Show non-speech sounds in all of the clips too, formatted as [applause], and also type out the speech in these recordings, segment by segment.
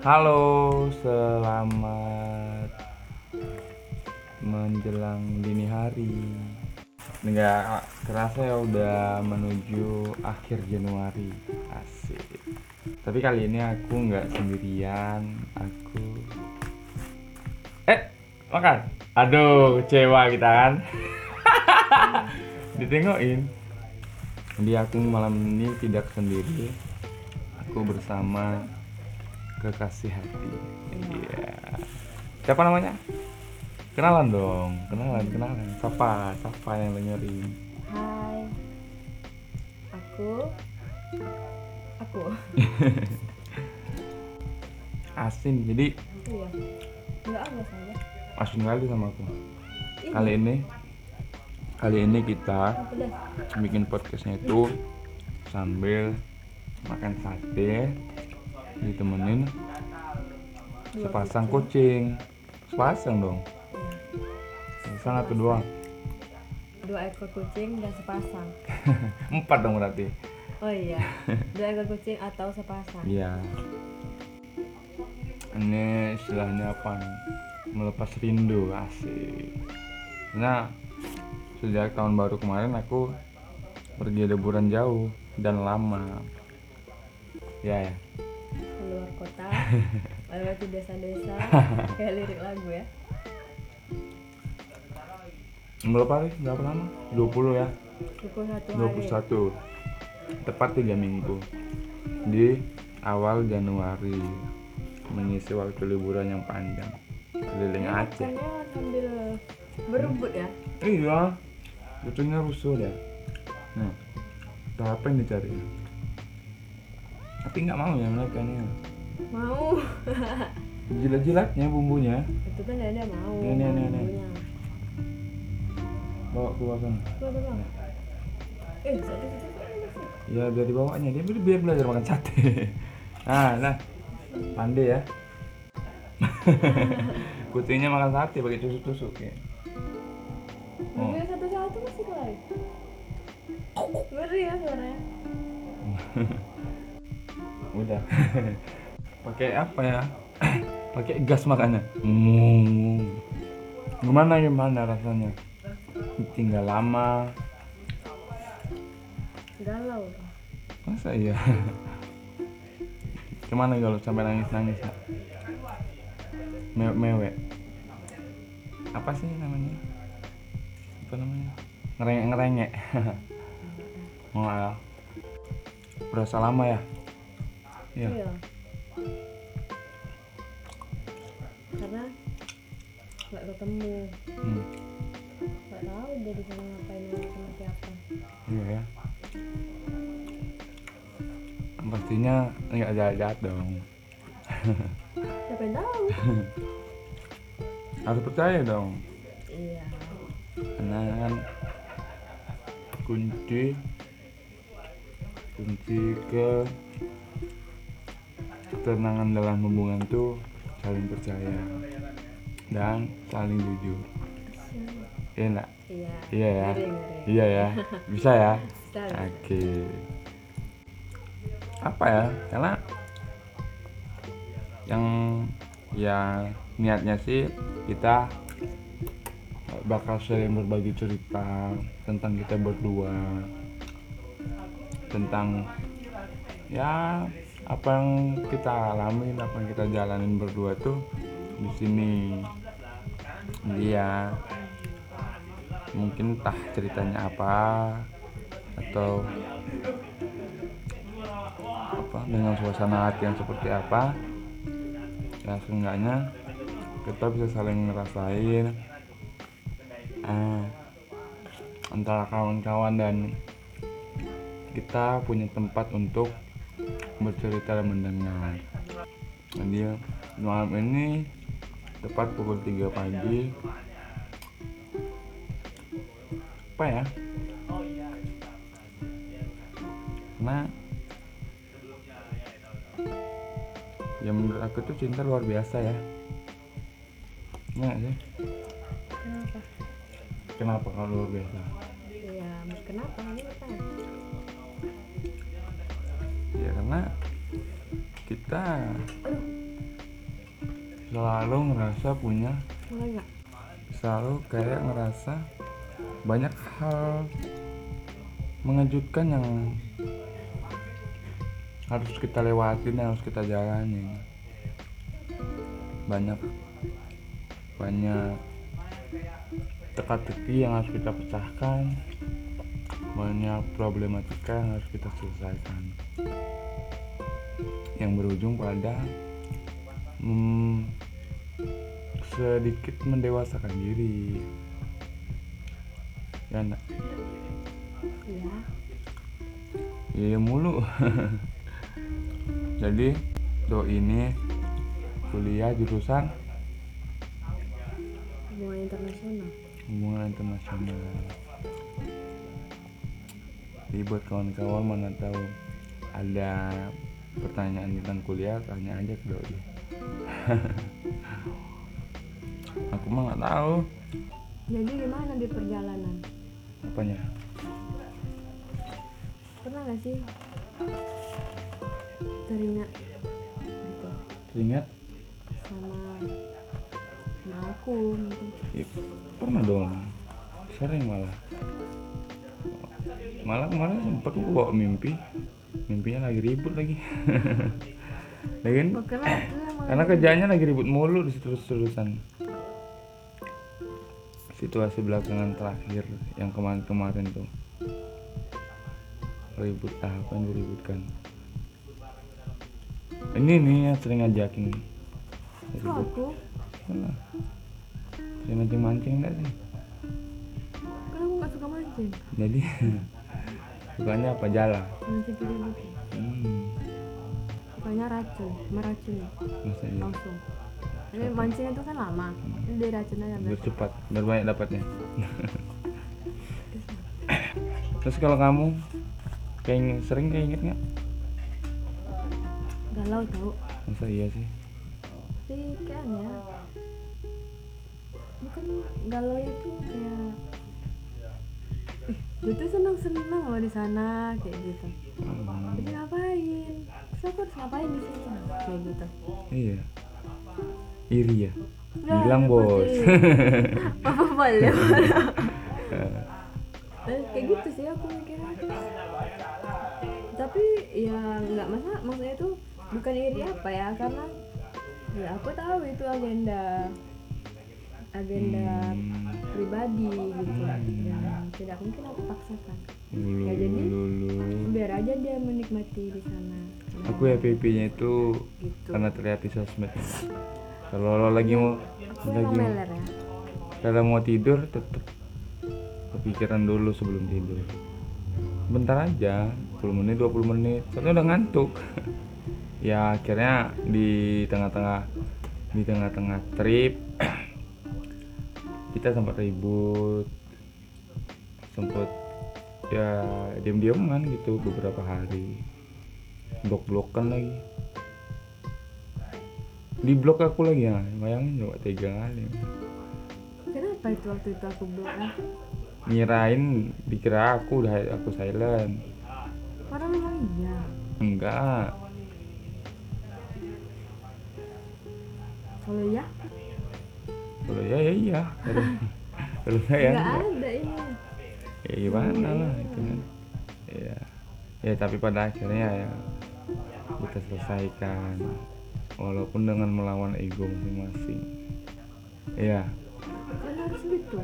Halo, selamat menjelang dini hari. Nggak kerasa ya udah menuju akhir Januari. Asik. Tapi kali ini aku nggak sendirian. Aku Eh, makan. Aduh, kecewa kita kan. [laughs] Ditengokin. Jadi aku malam ini tidak sendiri. Aku bersama kekasih hati. Iya. Siapa namanya? Kenalan dong, kenalan, kenalan. Siapa? Siapa yang dengerin? Hai, aku, aku, [laughs] Asin. Jadi iya, enggak saja. asin kali sama aku. Ini, Kali ini kali ini kita bikin podcastnya itu sambil makan sate ditemenin sepasang kucing. sepasang dong sepasang atau dua Dua ekor kucing dan sepasang. [laughs] empat dong berarti Oh iya, [laughs] dua ekor kucing atau sepasang. iya ini istilahnya apa nih? melepas rindu asik nah sejak tahun baru kemarin aku pergi liburan jauh dan lama ya Keluar kota, [laughs] melewati desa-desa, [laughs] kayak lirik lagu ya. berapa hari? Berapa lama? 20 ya? 21 hari. 21 tepat tiga minggu. Di awal Januari mengisi waktu liburan yang panjang. Keliling Aceh. Makanya sambil berebut ya. iya. Lucunya rusuh deh nah apa yang dicari? Tapi nggak mau ya mereka nih Mau. jilat-jilatnya bumbunya Itu kan ada mau. Nih, nih, nih, nih. bawa keluar keluar. Eh, ya biar dibawanya dia biar, biar belajar makan sate [laughs] nah nah pandai ya [laughs] kucingnya makan sate pakai tusuk-tusuk ya oh. Satu-satu masih keluar. Ngeri ya suaranya. [laughs] udah pakai apa ya? [clears throat] Pakai gas makanya hmm. gimana gimana rasanya? Tinggal lama. Galau. masa iya? [laughs] Gimana kalau sampai nangis nangis ya Me mewek apa sih namanya? Apa namanya? Ngerengek ngerengek oh ya berasa lama ya? Iya. Iya. Pastinya nggak jahat-jahat dong. [laughs] Siapa yang tahu? harus percaya dong. Iya. karena kan kunci. Kunci ke ketenangan dalam hubungan tuh saling percaya dan saling jujur. Iya enggak Iya. iya ya? Iya ya? [laughs] Bisa ya? Bisa, bisa. Apa ya? Karena yang ya niatnya sih kita bakal sering berbagi cerita tentang kita berdua. Tentang ya apa yang kita alamin apa yang kita jalanin berdua tuh di sini. Dia mungkin entah ceritanya apa atau dengan suasana hati yang seperti apa. Ya seenggaknya kita bisa saling ngerasain ah, antara kawan-kawan dan kita punya tempat untuk bercerita dan mendengar. Jadi malam ini tepat pukul 3 pagi apa ya? Karena ya menurut aku tuh cinta luar biasa ya Iya nggak sih Kenapa? kenapa kalau luar biasa Iya, kenapa? Ini ya karena kita Aduh, selalu ngerasa punya selalu kayak ngerasa banyak hal mengejutkan yang harus kita lewatin harus kita jalanin. Banyak banyak teka-teki yang harus kita pecahkan. Banyak problematika yang harus kita selesaikan. Yang berujung pada hmm, sedikit mendewasakan diri. Ya nak iya iya mulu [laughs] jadi do ini kuliah jurusan hubungan internasional. Hubungan internasional. Jadi buat kawan-kawan mana tahu ada pertanyaan tentang kuliah tanya aja ke doi [laughs] aku mah nggak tahu. Jadi gimana di perjalanan? Apanya? Pernah nggak sih teringat. Gitu. Ingat sama sama aku gitu. Ya, pernah dong. Sering malah. Malah kemarin sempat gua bawa mimpi. Mimpinya lagi ribut lagi. [laughs] Ya kan? oh, [clears throat] karena kerjanya lagi ribut mulu di terus terusan situasi belakangan terakhir yang kemarin-kemarin tuh. Ribut apa yang diributkan ini nih yang sering ngajakin. Kok ribut aku. Alah. sering mancing-mancing enggak sih? Kan aku nggak suka mancing. Jadi [laughs] sukanya apa? Jala? Mancing ribut hmm, sukanya racun meracun. Masa iya? Langsung. Ini mancing itu kan lama. Ini dari racun aja biar biar cepat biar banyak dapatnya. [laughs] Terus kalau kamu kayak sering kayak inget nggak galau tau masa iya sih? Tapi kayaknya bukan galau itu kayak gue tuh senang senang loh di sana kayak gitu. Hmm, jadi ngapain? Terus aku harus ngapain di sini? Kayak gitu. Iya. Iri ya? Nggak, bilang seperti- bos. apa boleh Eh, kayak gitu sih aku mikirnya. Tapi ya nggak masa maksudnya itu bukan iri apa ya karena ya aku tahu itu agenda agenda Hmm, pribadi gitu Hmm. yang tidak mungkin aku paksakan. Lulu, Ya, jadi- lulu. biar aja dia menikmati di sana. Aku ya PP-nya itu gitu. karena terlihat di sosmed. Kalau lo lagi mau aku lagi mau, ya. kalau mau tidur tetep kepikiran dulu sebelum tidur. Bentar aja 10 menit 20 menit. Soalnya udah ngantuk [laughs] ya akhirnya di tengah-tengah di tengah-tengah trip [clears throat] kita sempat ribut sempat ya diam-diaman gitu beberapa hari. Blok-blokan lagi. Di blok aku lagi ya. Bayangin coba tiga kali kenapa itu waktu itu aku blok ya? Ngirain dikira aku udah aku silent. Orang memang iya. Enggak kalau iya? Kalau ya ya iya. [laughs] Kalau enggak ya nggak ada ini. Ya gimana lah itu kan. Ya ya tapi pada akhirnya ya kita selesaikan. Walaupun dengan melawan ego masing-masing. Ya kan harus gitu?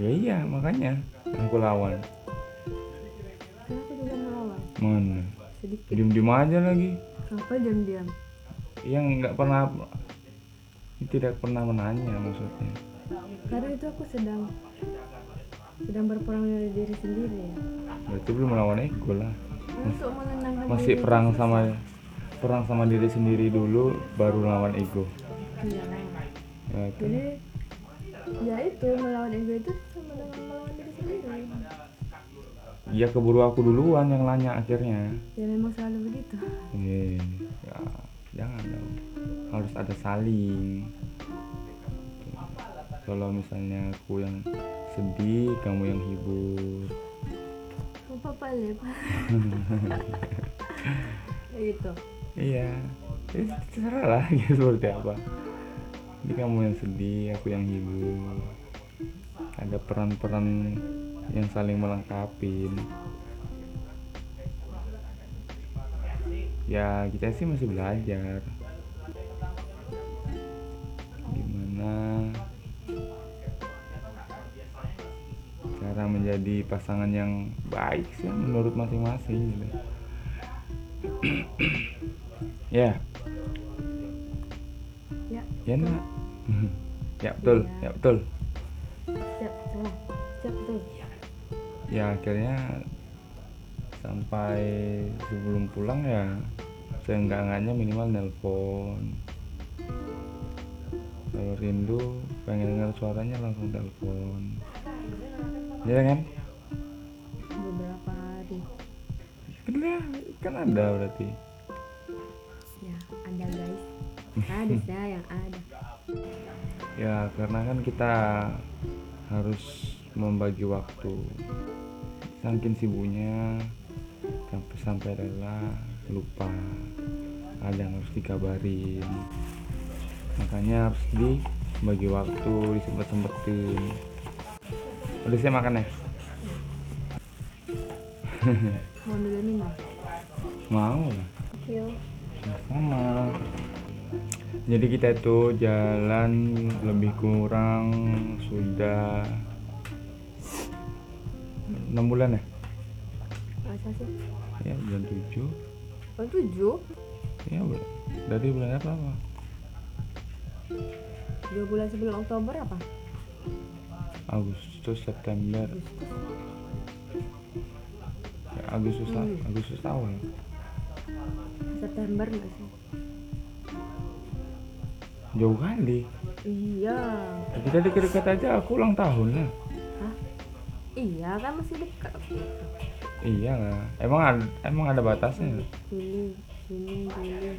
Ya iya makanya aku lawan. Aku juga melawan? Mana? Sedikit. Diem-diem aja lagi. Apa diam-diam? Yang nggak pernah tidak pernah menanya maksudnya. Karena itu aku sedang sedang berperang dari diri sendiri. Ya berarti belum melawan ego lah. Untuk menenangkan masih diri perang sama perang sama diri sendiri dulu baru lawan ego. Iya. Ya, itu. jadi ya itu melawan ego itu sama dengan melawan diri sendiri. Ya keburu aku duluan yang nanya akhirnya. Ya memang selalu begitu. Eh, ya jangan dong. Harus ada saling. Kalau misalnya aku yang sedih kamu yang hibur. Apa apa [laughs] gitu. Iya. Eh, terserah lah gitu [laughs] seperti apa. Jadi kamu yang sedih, aku yang hibur. Ada peran-peran yang saling melengkapi. Ya kita sih masih belajar. Gimana cara menjadi pasangan yang baik sih menurut masing-masing gitu. [clears throat] ya, ya ya [laughs] ya betul, Iya. ya betul. salah siap tuh ya akhirnya sampai sebelum pulang ya seenggak-enggaknya minimal nelpon. Kalau rindu pengen dengar suaranya langsung telepon ya kan? Beberapa hari. Ya- kan ada berarti. Ya ada guys. Ada saya yang ada. Ya karena kan kita harus membagi waktu. Saking sibuknya sampai sampai rela lupa. Ada yang harus dikabarin. Makanya harus dibagi waktu disempet sempetin udah saya makan ya? [laughs] Mau dulu nih mas mau. Lah sama jadi kita itu jalan lebih kurang sudah enam bulan ya sih? Ya bulan tujuh. Oh tujuh? Ya bul- dari bulan apa? Apa dua bulan sebelum Oktober apa? Agustus September. Agustus ya, Agustus Hmm. Agustus awal. September nggak sih? Jauh kali. Iya. Kita dekat-dekat aja aku ulang tahun lah Hah? iya kan masih dekat iya lah emang ada, emang ada batasnya? Juli Juni Juli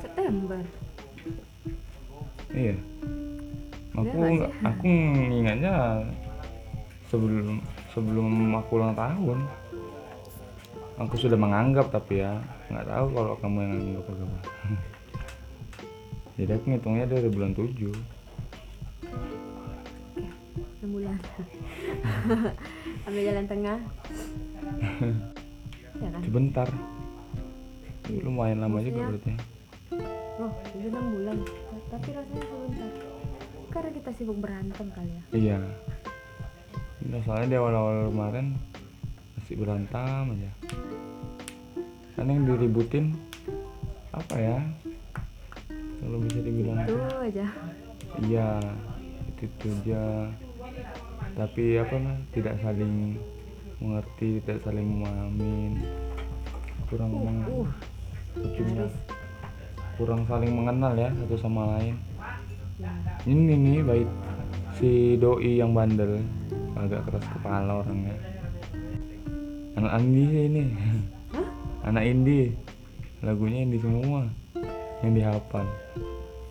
September. Iya. Aku nggak aku ingatnya sebelum sebelum aku ulang tahun. Aku sudah menganggap tapi ya nggak tahu kalau kamu yang anggap apa [laughs] jadi aku ngitungnya dari bulan 7 enam bulan [laughs] ambil jalan tengah. [laughs] Ya kan? Sebentar. Lumayan lama juga Maksudnya? berarti. Oh itu enam bulan. Tapi rasanya sebentar. Karena kita sibuk berantem kali ya. Iya. Nah, soalnya di awal-awal kemarin masih berantem aja. Kan yang diributin apa ya? Kalau bisa dibilang itu aja. Iya itu, itu aja tapi apa nah tidak saling mengerti tidak saling memahamin kurang uh, meng- uh. ujungnya kurang saling mengenal ya satu sama lain. Ya ini nih baik si doi yang bandel. Agak keras kepala orangnya. Anak Andi ini. Hah? anak indie lagunya indie semua. Yang dihafal.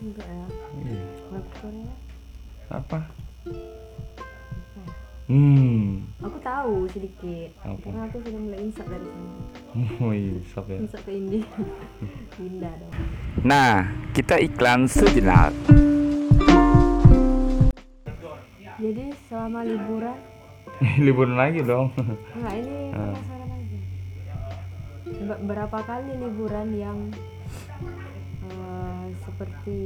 Enggak. Ya Iya. apa? ya? Hmm. Aku tahu sedikit. Apa? karena aku sudah mulai insap dari sana oh iya sop ya. Insap ke Indi Dinda [laughs] dong. Nah kita iklan sejenak. Jadi selama liburan? [laughs] Liburan lagi dong. Enggak ini penasaran aja Be- berapa kali liburan yang eh, seperti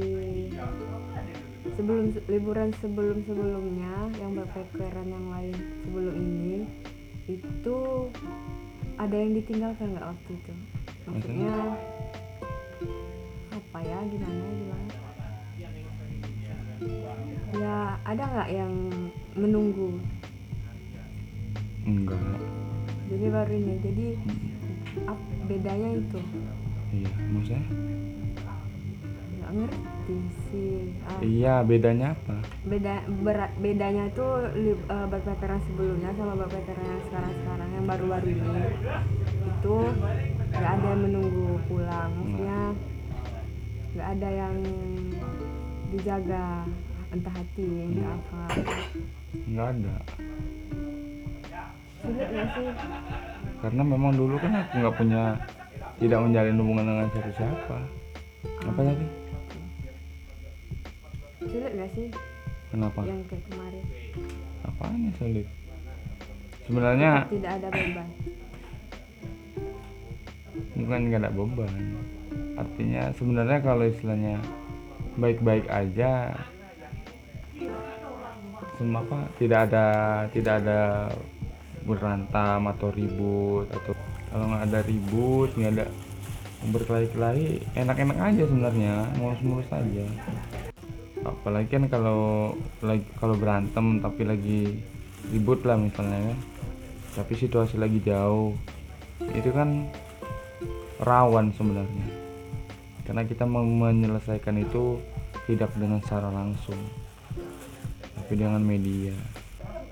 sebelum liburan sebelum sebelumnya yang backpackeran yang lain sebelum ini itu ada yang ditinggalkan nggak waktu itu? Maksudnya apa ya? Gimana? Gimana? Ya ada nggak yang menunggu? Enggak. Jadi baru ini. Jadi ap, bedanya itu. Iya maksudnya nggak ngerti sih. Ah, iya bedanya apa? Beda berat bedanya itu li- eh, backpackeran sebelumnya sama backpackeran yang sekarang sekarang yang baru-baru ini. Itu nggak ada yang menunggu pulang maksudnya nggak ada yang dijaga entah hati entah apa. Nggak ada. Sulit nggak sih? Karena memang dulu kan aku nggak punya tidak menjalin hubungan dengan siapa-siapa. Apa tadi sulit gak sih? Kenapa? Yang kayak kemarin. Apanya sulit sebenarnya tidak ada beban. Bukan nggak ada beban. Artinya sebenarnya kalau istilahnya baik-baik aja semua apa tidak ada tidak ada berantem atau ribut atau kalau nggak ada ribut nggak ada berkelahi-kelahi enak-enak aja sebenarnya mulus-mulus aja apalagi kan kalau lagi kalau berantem tapi lagi ribut lah misalnya kan. Tapi situasi lagi jauh itu kan rawan sebenarnya. Karena kita menyelesaikan itu tidak dengan secara langsung tapi dengan media.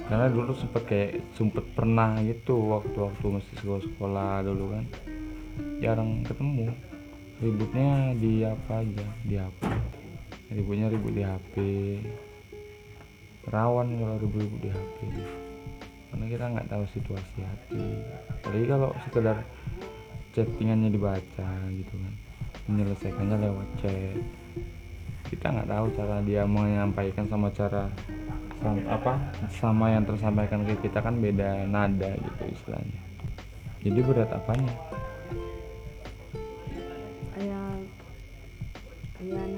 Karena dulu sempet kayak sempet pernah gitu waktu-waktu masih sekolah-sekolah dulu kan. Jarang ketemu. Ributnya di apa aja? Di HP ributnya ribut di HP rawan kalau ribut-ribut di HP karena kita nggak tahu situasi hati apalagi kalau sekedar chattingannya dibaca gitu kan. Menyelesaikannya lewat chat. Kita nggak tahu cara dia menyampaikan sama cara sama, apa sama yang tersampaikan ke kita kan beda nada gitu istilahnya. Jadi berat apanya? Ya ya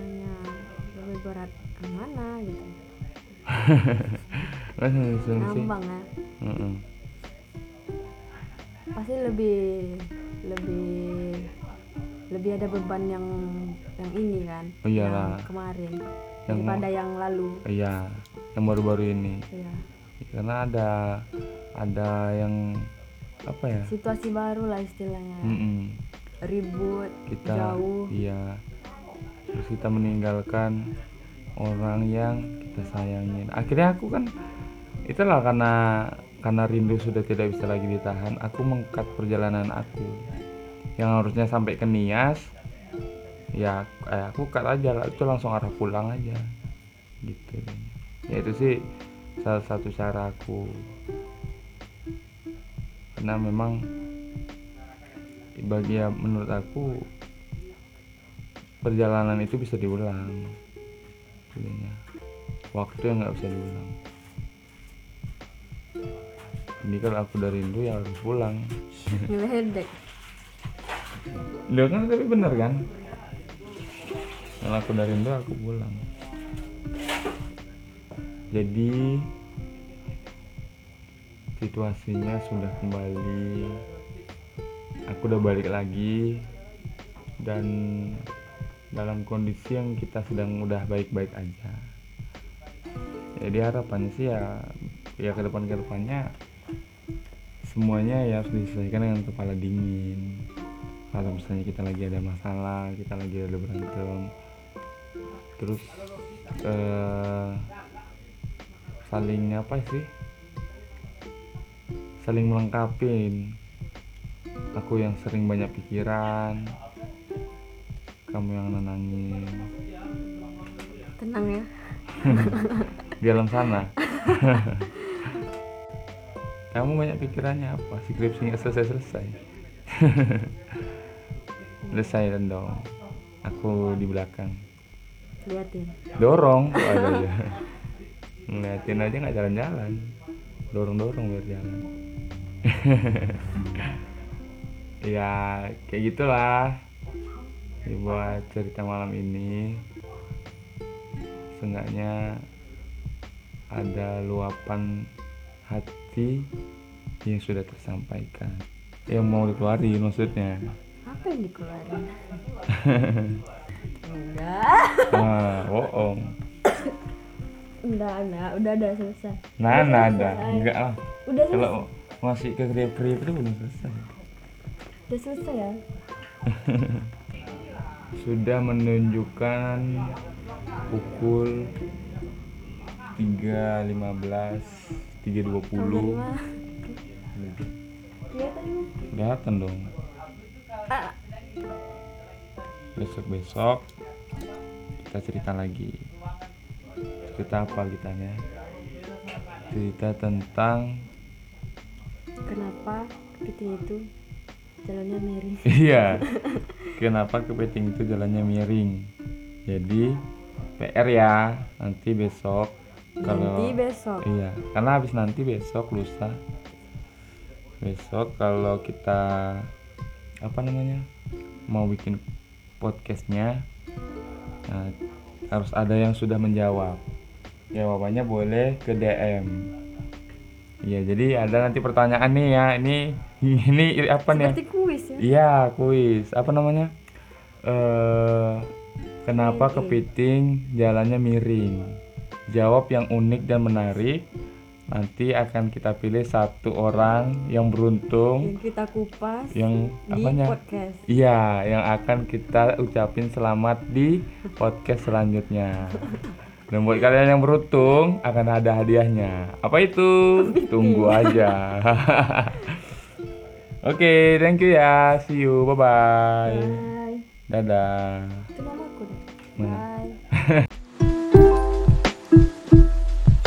berat mana gitu. [laughs] Asumsi ngambang ya. Mm-mm. pasti lebih lebih lebih ada beban yang yang ini kan Oh iyalah. yang kemarin Yang daripada yang lalu. Iya yang baru-baru ini. Ya karena ada ada yang apa ya? Situasi baru lah istilahnya. Mm-mm. ribut kita jauh. iya. Terus kita meninggalkan orang yang kita sayangin. Akhirnya aku kan itulah karena karena rindu sudah tidak bisa lagi ditahan aku mengkat perjalanan aku. Yang harusnya sampai ke Nias ya eh, aku cut aja itu langsung arah pulang aja gitu. Ya itu sih salah satu cara aku. Karena memang bagi ya menurut aku perjalanan itu bisa diulang Sebenarnya. waktu yang nggak bisa diulang. Ini kalau aku udah rindu ya harus pulang. Ngeledek Loh kan tapi bener kan? Kalau aku udah rindu aku pulang. Jadi situasinya sudah kembali. Aku udah balik lagi. Dan dalam kondisi yang kita sedang udah baik-baik aja. Jadi harapannya sih ya ya ke depan ke depannya semuanya ya harus diselesaikan dengan kepala dingin. Kalau misalnya kita lagi ada masalah kita lagi ada berantem terus eh, saling apa sih? Saling melengkapin aku yang sering banyak pikiran kamu yang nenangin. Tenang ya. [laughs] Di dalam sana. [laughs] Kamu banyak pikirannya apa? Skripsi nggak selesai selesai [laughs] selesai dan dong. Aku di belakang. Liatin. Dorong. Ada aja ngeliatin aja nggak jalan-jalan. Dorong dorong biar jalan. Ya kayak gitulah ya, buat cerita malam ini seenggaknya ada luapan hati yang sudah tersampaikan. Yang mau dikeluarin maksudnya? Apa yang dikeluarin? [laughs] Enggak. Ah bohong. Enggak enggak. Udah udah selesai. Nah Udah nah ada selesai. enggak lah. Udah selesai. kalau masih ke kriep kriep itu belum selesai. Udah selesai ya [laughs] sudah menunjukkan pukul 3.15 3.20 Tanggal lima. Iya tadi mah. kelihatan. Dong. Ah, besok besok kita cerita lagi. Cerita apa kitanya cerita tentang kenapa kepiting itu jalannya miring. [laughs] Iya. Kenapa kepiting itu jalannya miring? Jadi PR ya nanti besok kalau nanti besok. Iya karena habis nanti besok lusa. Besok kalau kita apa namanya mau bikin podcastnya nah, harus ada yang sudah menjawab. Jawabannya boleh ke DM iya jadi ada nanti pertanyaan nih ya ini [laughs] ini apa nih seperti kuis ya Iya, kuis. Apa namanya? Eh, kenapa kepiting jalannya miring? Jawab yang unik dan menarik. Nanti akan kita pilih satu orang yang beruntung yang kita kupas yang di apanya? podcast Iya, yang akan kita ucapin selamat di podcast selanjutnya. [laughs] Dan buat kalian yang beruntung akan ada hadiahnya. Apa itu? Tunggu aja. [laughs] Oke, thank you ya. See you. Bye bye. bye Dadah. itu mamaku deh bye [laughs]